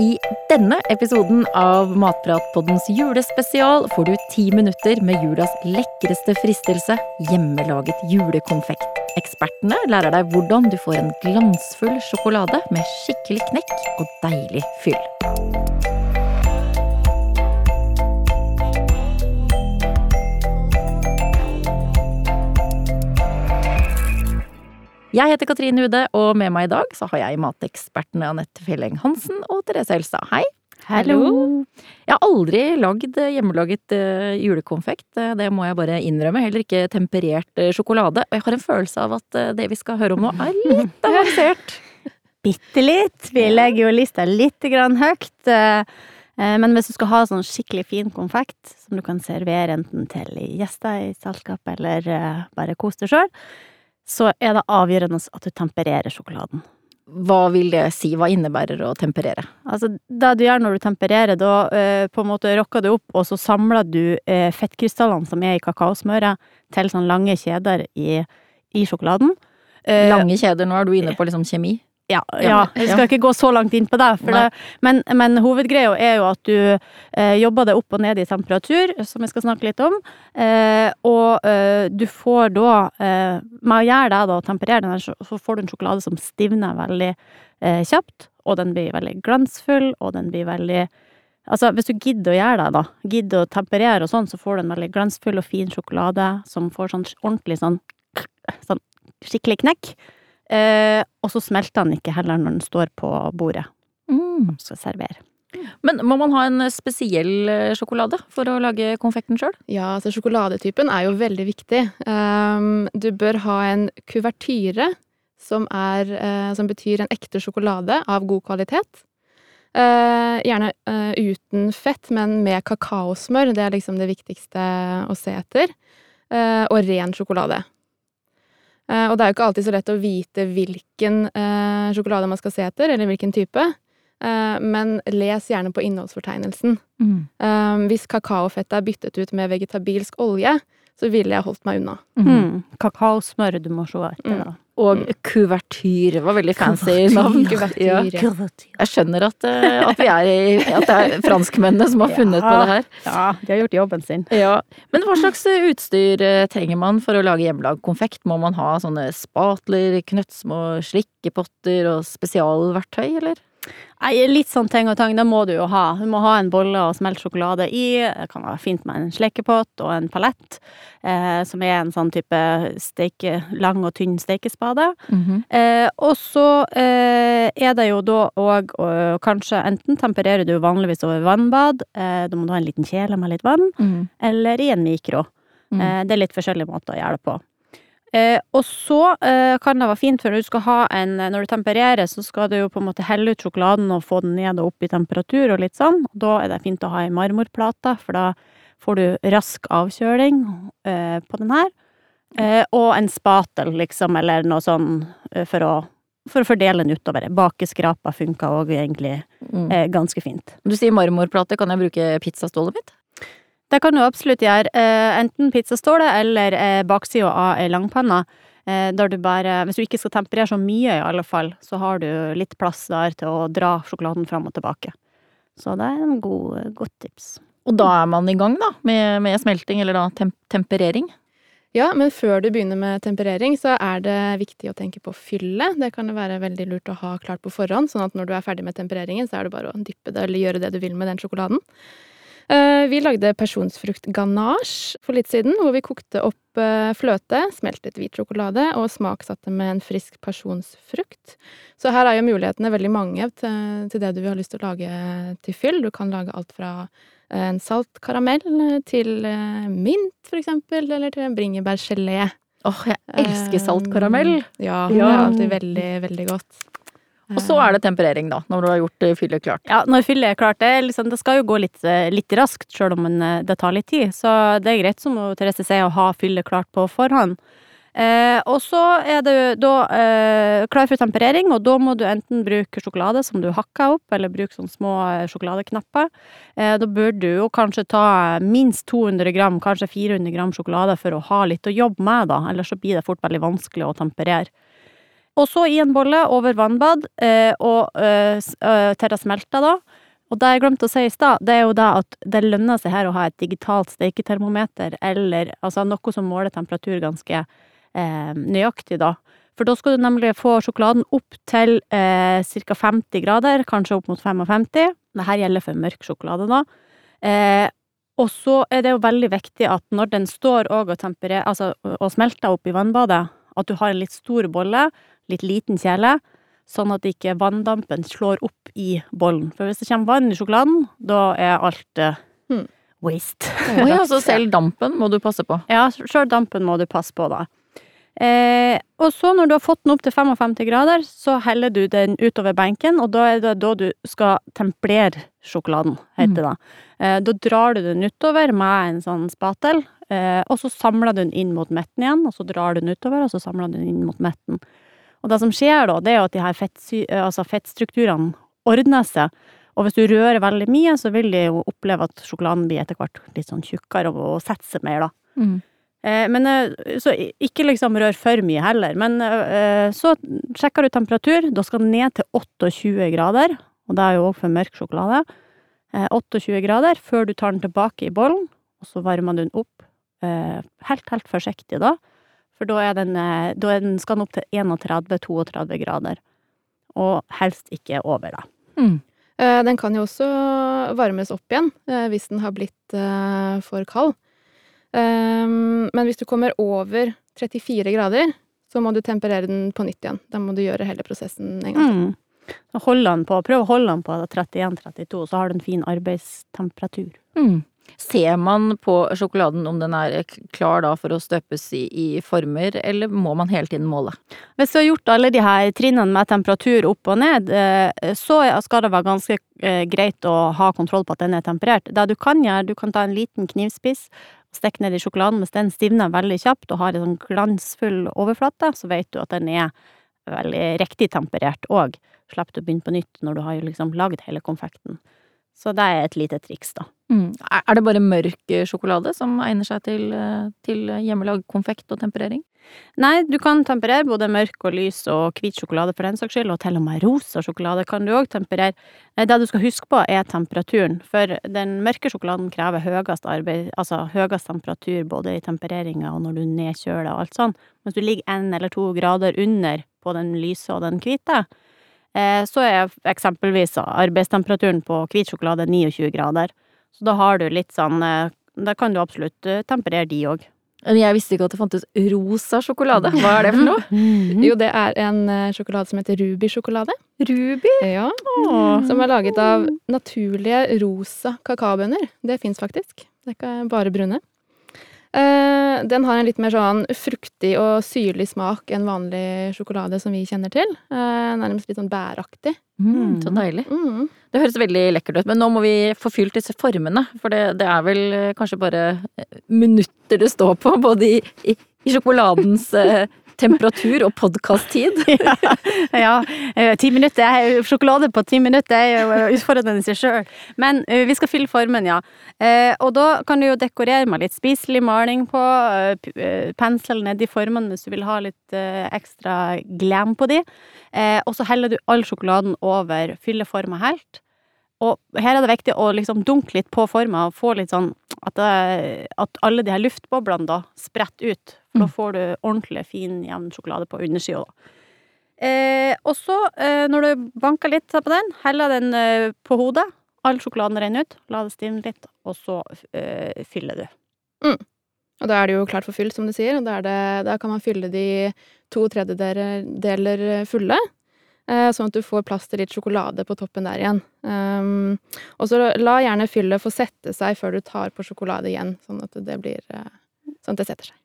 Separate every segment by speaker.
Speaker 1: I denne episoden av Matpratpoddens julespesial får du ti minutter med julas lekreste fristelse hjemmelaget julekonfekt. Ekspertene lærer deg hvordan du får en glansfull sjokolade med skikkelig knekk og deilig fyll. Jeg heter Katrine Ude, og med meg i dag så har jeg matekspertene Anette Fjelleng Hansen og Therese Elstad. Hei!
Speaker 2: Hallo!
Speaker 1: Jeg har aldri lagd hjemmelaget uh, julekonfekt, uh, det må jeg bare innrømme. Heller ikke temperert sjokolade. Og jeg har en følelse av at det vi skal høre om nå, er litt avansert.
Speaker 2: Bitte litt. Vi legger jo lista litt grann høyt. Men hvis du skal ha sånn skikkelig fin konfekt, som du kan servere enten til gjester i selskapet eller bare kose deg sjøl, så er det avgjørende at du tempererer sjokoladen.
Speaker 1: Hva vil det si? Hva innebærer å temperere?
Speaker 2: Altså, det du gjør når du tempererer, da eh, på en måte rokker du opp, og så samler du eh, fettkrystallene som er i kakaosmøret, til sånne lange kjeder i, i sjokoladen.
Speaker 1: Eh, lange kjeder, nå er du inne på liksom kjemi?
Speaker 2: Ja, ja, jeg skal ikke gå så langt inn på det, det men, men, hovedgreia er jo at du eh, jobber deg opp og ned i temperatur, som jeg skal snakke litt om, eh, og eh, du får da eh, Med å gjøre det, da, og temperere den, så får du en sjokolade som stivner veldig eh, kjapt, og den blir veldig glansfull, og den blir veldig Altså, hvis du gidder å gjøre det, da, gidder å temperere og sånn, så får du en veldig glansfull og fin sjokolade som får sånn ordentlig sånn, sånn skikkelig knekk. Eh, og så smelter den ikke heller når den står på bordet
Speaker 1: mm.
Speaker 2: og skal servere.
Speaker 1: Men må man ha en spesiell eh, sjokolade for å lage konfekten sjøl?
Speaker 3: Ja, altså sjokoladetypen er jo veldig viktig. Um, du bør ha en kuvertyre som, er, uh, som betyr en ekte sjokolade av god kvalitet. Uh, gjerne uh, uten fett, men med kakaosmør. Det er liksom det viktigste å se etter. og ren sjokolade. Uh, og det er jo ikke alltid så lett å vite hvilken uh, sjokolade man skal se etter, eller hvilken type. Uh, men les gjerne på innholdsfortegnelsen.
Speaker 1: Mm.
Speaker 3: hvis kakaofettet er byttet ut med vegetabilsk olje, så ville jeg holdt meg unna.
Speaker 2: Mm. Kakaosmør du må se etter, da.
Speaker 1: Og kuvertyr var veldig fancy navn. Ja. Jeg skjønner at, at, vi er i, at det er franskmennene som har funnet ja. på det her.
Speaker 2: Ja, de har gjort jobben sin.
Speaker 1: Ja. Men hva slags utstyr trenger man for å lage hjemmelagd konfekt? Må man ha sånne spatler, knøttsmå slikkepotter og spesialverktøy, eller?
Speaker 2: Nei, litt sånn ting og tang, det må du jo ha. Du må ha en bolle og smelt sjokolade i. Det kan være fint med en slekepott og en palett, eh, som er en sånn type steike, lang og tynn stekespade.
Speaker 1: Mm -hmm.
Speaker 2: eh, og så eh, er det jo da òg Kanskje enten tempererer du vanligvis over vannbad, eh, da må du ha en liten kjele med litt vann,
Speaker 1: mm.
Speaker 2: eller i en mikro.
Speaker 1: Mm.
Speaker 2: det er litt forskjellige måter å gjøre det på. Eh, og så eh, kan det være fint, for når du skal ha en Når du tempererer, så skal du jo på en måte helle ut sjokoladen og få den ned og opp i temperatur og litt sånn. Og da er det fint å ha ei marmorplate, for da får du rask avkjøling eh, på den her. Eh, og en spatel, liksom, eller noe sånn eh, for å for å fordele den utover. Bakeskrapa funka òg egentlig
Speaker 1: Mm.
Speaker 2: eh, ganske fint.
Speaker 1: Du sier marmorplate, kan jeg bruke pizzastålet mitt?
Speaker 2: Det kan du absolutt gjøre. Eh, enten pizzaståle eller eh, baksida av ei langpanne. Eh, der du bare Hvis du ikke skal temperere så mye, i alle fall, så har du litt plass der til å dra sjokoladen fram og tilbake. Så det er en god, godt tips.
Speaker 1: Og da er man i gang, da, med, med smelting, eller da tem temperering?
Speaker 3: Ja, men før du begynner med temperering, så er det viktig å tenke på fylle. Det kan det være veldig lurt å ha klart på forhånd, sånn at når du er ferdig med tempereringen, så er det bare å dyppe det eller gjøre det du vil med den sjokoladen. Vi lagde personsfruktganasje for litt siden, hvor vi kokte opp fløte, smeltet hvit sjokolade og smaksatte med en frisk personsfrukt. Så her er jo mulighetene veldig mange til det du har lyst til å lage til fyll. Du kan lage alt fra en salt karamell til mint, for eksempel, eller til en bringebærgelé.
Speaker 1: Åh, jeg elsker salt karamell!
Speaker 3: Ja, det er alltid veldig, veldig godt.
Speaker 1: Og så er det temperering, da, når du har gjort fyllet klart.
Speaker 2: Ja, når fyllet er klart. Det, liksom, det skal jo gå litt, litt raskt, sjøl om det tar litt tid. Så det er greit, som Therese sier, å ha fyllet klart på forhånd. Eh, og så er du da eh, klar for temperering, og da må du enten bruke sjokolade som du hakker opp, eller bruke sånne små sjokoladeknapper. Eh, da bør du jo kanskje ta minst 200 gram, kanskje 400 gram sjokolade for å ha litt å jobbe med, da. Ellers så blir det fort veldig vanskelig å temperere. Og så i en bolle over vannbad, eh, og eh, eh, til det smelter, da. Og det jeg glemte å si i stad, det er jo det at det lønner seg her å ha et digitalt steiketermometer, eller altså noe som måler temperatur ganske eh, nøyaktig, da. For da skal du nemlig få sjokoladen opp til eh, ca. 50 grader, kanskje opp mot 55. Dette gjelder for mørk sjokolade, da. Eh, og så er det jo veldig viktig at når den står og, altså, og smelter opp i vannbadet, at du har en litt stor bolle, litt liten kjele, sånn at ikke vanndampen slår opp i bollen. For hvis det kommer vann i sjokoladen, da er alt eh,
Speaker 3: Hmm.
Speaker 2: waste.
Speaker 1: Oh, ja, så selv dampen må du passe på.
Speaker 2: Ja, sjøl dampen må du passe på, da. Eh, og så, når du har fått den opp til 55 grader, så heller du den utover benken, og da er det da du skal templere sjokoladen, heter det. Eh, da drar du den utover med en sånn spatel, eh, og så samler du den inn mot midten igjen, og så drar du den utover, og så samler du den inn mot midten. Og det som skjer da, det er jo at de her fettsy, eh, altså fettstrukturene ordner seg, og hvis du rører veldig mye, så vil de jo oppleve at sjokoladen blir etter hvert litt sånn tjukkere og, og setter seg mer, da.
Speaker 1: Mm.
Speaker 2: Eh, men eh, så ikke liksom rør for mye heller. Men eh, så sjekker du temperatur. Da skal den ned til 28 grader, og det er jo òg for mørk sjokolade. Eh, 28 grader før du tar den tilbake i bollen, og så varmer du den opp helt, helt forsiktig, da. For da, den, eh, da den, skal den opp til 31-32 grader. Og helst ikke over, da.
Speaker 1: Mm.
Speaker 3: Den kan jo også varmes opp igjen eh, hvis den har blitt for kald. Men hvis du kommer over 34 grader, så må du temperere den på nytt igjen. Da må du gjøre hele prosessen en gang til.
Speaker 2: Mm. På, prøv å holde den på 31-32, så har du en fin arbeidstemperatur.
Speaker 1: Mm. Ser man på sjokoladen om den er klar da for å støpes i, i former, eller må man hele tiden måle?
Speaker 2: Hvis du har gjort alle de her trinnene med temperatur opp og ned, eh, så skal det være ganske eh, greit å ha kontroll på at den er temperert. Det du kan gjøre, du kan ta en liten knivspiss og stikke ned i sjokoladen. Hvis den stivner veldig kjapt og har en sånn glansfull overflate, så vet du at den er veldig riktig temperert òg. Slipper du å begynne på nytt når du har liksom lagd hele konfekten. Så det er et lite triks, da.
Speaker 1: Mm. Er det bare mørk eh, sjokolade som egner seg til, eh, til hjemmelagd konfekt og temperering?
Speaker 2: Nei, du kan temperere både mørk og lys og hvit sjokolade for den saks skyld, og til og med rosa sjokolade kan du òg temperere. Eh, Det du skal huske på, er temperaturen, for den mørke sjokoladen krever høyest arbeid, altså høyest temperatur både i tempereringa og når du nedkjøler og alt sånn. Mens du ligger én eller to grader under på den lyse og den hvite, eh, så er eksempelvis arbeidstemperaturen på hvit sjokolade 29 grader. Så da har du litt sånn eh, Da kan du absolutt eh, temperere de òg.
Speaker 1: Jeg visste ikke at det fantes rosa sjokolade. Hva er det for noe?
Speaker 3: Jo, det er en eh, sjokolade som heter Ruby-sjokolade.
Speaker 1: Ruby?
Speaker 3: Ja, som er laget av naturlige rosa kakaobønner. Det fins faktisk. Det er ikke bare brune. Eh, den har en litt mer sånn fruktig og syrlig smak enn vanlig sjokolade som vi kjenner til. Eh, nærmest litt sånn bæraktig.
Speaker 1: Mm, så deilig.
Speaker 3: Mm.
Speaker 1: Det høres veldig lekkert ut, men nå må vi få fylt disse formene. For det, det er vel eh, kanskje bare minutter det står på, både i, i, i sjokoladens eh, temperatur og podkast-tid.
Speaker 2: ja, ja. eh, Ti minutter, er sjokolade på ti minutter er jo eh, utfordrende i seg sjøl. Men eh, vi skal fylle formen, ja. Og da kan du jo dekorere med litt spiselig maling på, pensel nedi formene hvis du vil ha litt ekstra glam på de. Og så heller du all sjokoladen over, fyller forma helt. Og her er det viktig å liksom dunke litt på forma og få litt sånn at, det, at alle de her luftboblene da spretter ut. For da
Speaker 1: Mm.
Speaker 2: får du ordentlig fin, jevn sjokolade på undersida. Eh, og så, eh, når du banker litt på den, heller den eh, på hodet. All sjokoladen renner ut. La det stivne litt, og så eh, fyller du. Mm.
Speaker 3: Og da er det jo klart for fyll, som du sier. Og da, er det, da kan man fylle de to tredjedeler fulle. eh, Sånn at du får plass til litt sjokolade på toppen der igjen. Um, og så la gjerne fyllet få sette seg før du tar på sjokolade igjen, sånn at det blir eh, Sånn at det setter seg.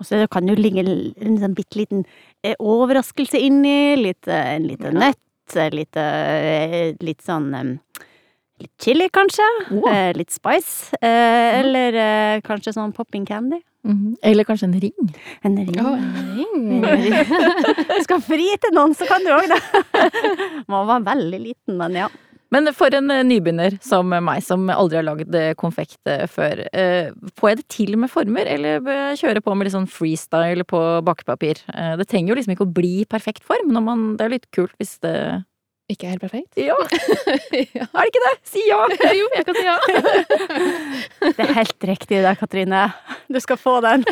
Speaker 2: Og så kan det jo ligge en sånn bitte liten eh, overraskelse inni. Litt, eh, en liten
Speaker 3: Ja.
Speaker 2: nøtt, eh, litt, litt sånn Litt chili, kanskje.
Speaker 1: Wow.
Speaker 2: Litt spice. Eh, eller kanskje sånn popping candy.
Speaker 1: Mhm. Eller kanskje en ring.
Speaker 2: En ring.
Speaker 3: Å,
Speaker 2: En ring. Skal fri til noen, så kan du òg det. Må være veldig liten, men ja.
Speaker 1: Men for en eh, nybegynner som meg, som aldri har lagd eh, konfekt eh, før, får jeg det til med former, eller bør jeg kjøre på med litt sånn freestyle på bakepapir? Det trenger jo liksom ikke å bli perfekt form, når man, det er litt kult hvis det
Speaker 3: ikke er helt perfekt?
Speaker 1: Ja. ja. Er det ikke det? Si ja!
Speaker 3: jo, jeg kan si ja.
Speaker 2: det er helt riktig det, Katrine. Du skal få den.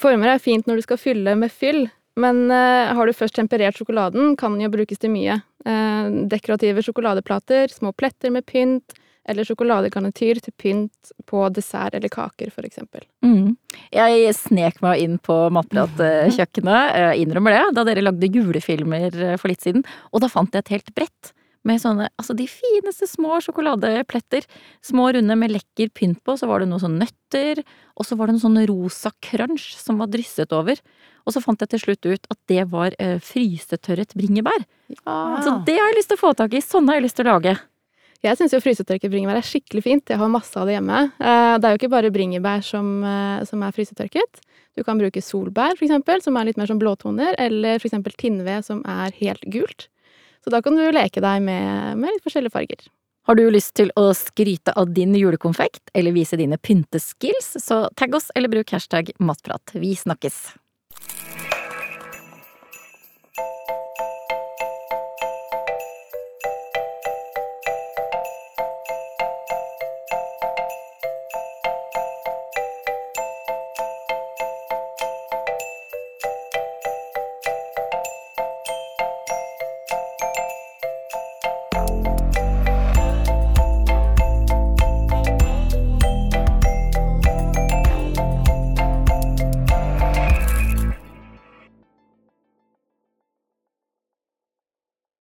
Speaker 3: Former er fint når du skal fylle med fyll, men har du først temperert sjokoladen, kan den jo brukes til mye. Uh, dekorative sjokoladeplater, små pletter med pynt, eller sjokoladekanityr til pynt på dessert eller kaker, for eksempel.
Speaker 1: Mm. Jeg snek meg inn på Matpratkjøkkenet, jeg innrømmer det, da dere lagde julefilmer for litt siden, og da fant jeg et helt brett med sånne, altså de fineste små sjokoladepletter. Små, runde med lekker pynt på, så var det noe sånn nøtter, og så var det en sånn rosa crunch som var drysset over. Og så fant jeg til slutt ut at det var uh, frysetørret bringebær. Ja. Så det har jeg lyst til å få tak i, sånne har jeg lyst til å lage.
Speaker 3: Jeg syns jo frysetørket bringebær er skikkelig fint. Jeg har masse av det hjemme. Eh, det er jo ikke bare bringebær som, eh, som er frysetørket. Du kan bruke solbær, for eksempel, som er litt mer som blåtoner, eller for eksempel tinnved, som er helt gult. Så da kan du leke deg med, med litt forskjellige farger.
Speaker 1: Har du lyst til å skryte av din julekonfekt, eller vise dine pynteskills, så tagg oss eller bruk hashtag matprat. Vi snakkes!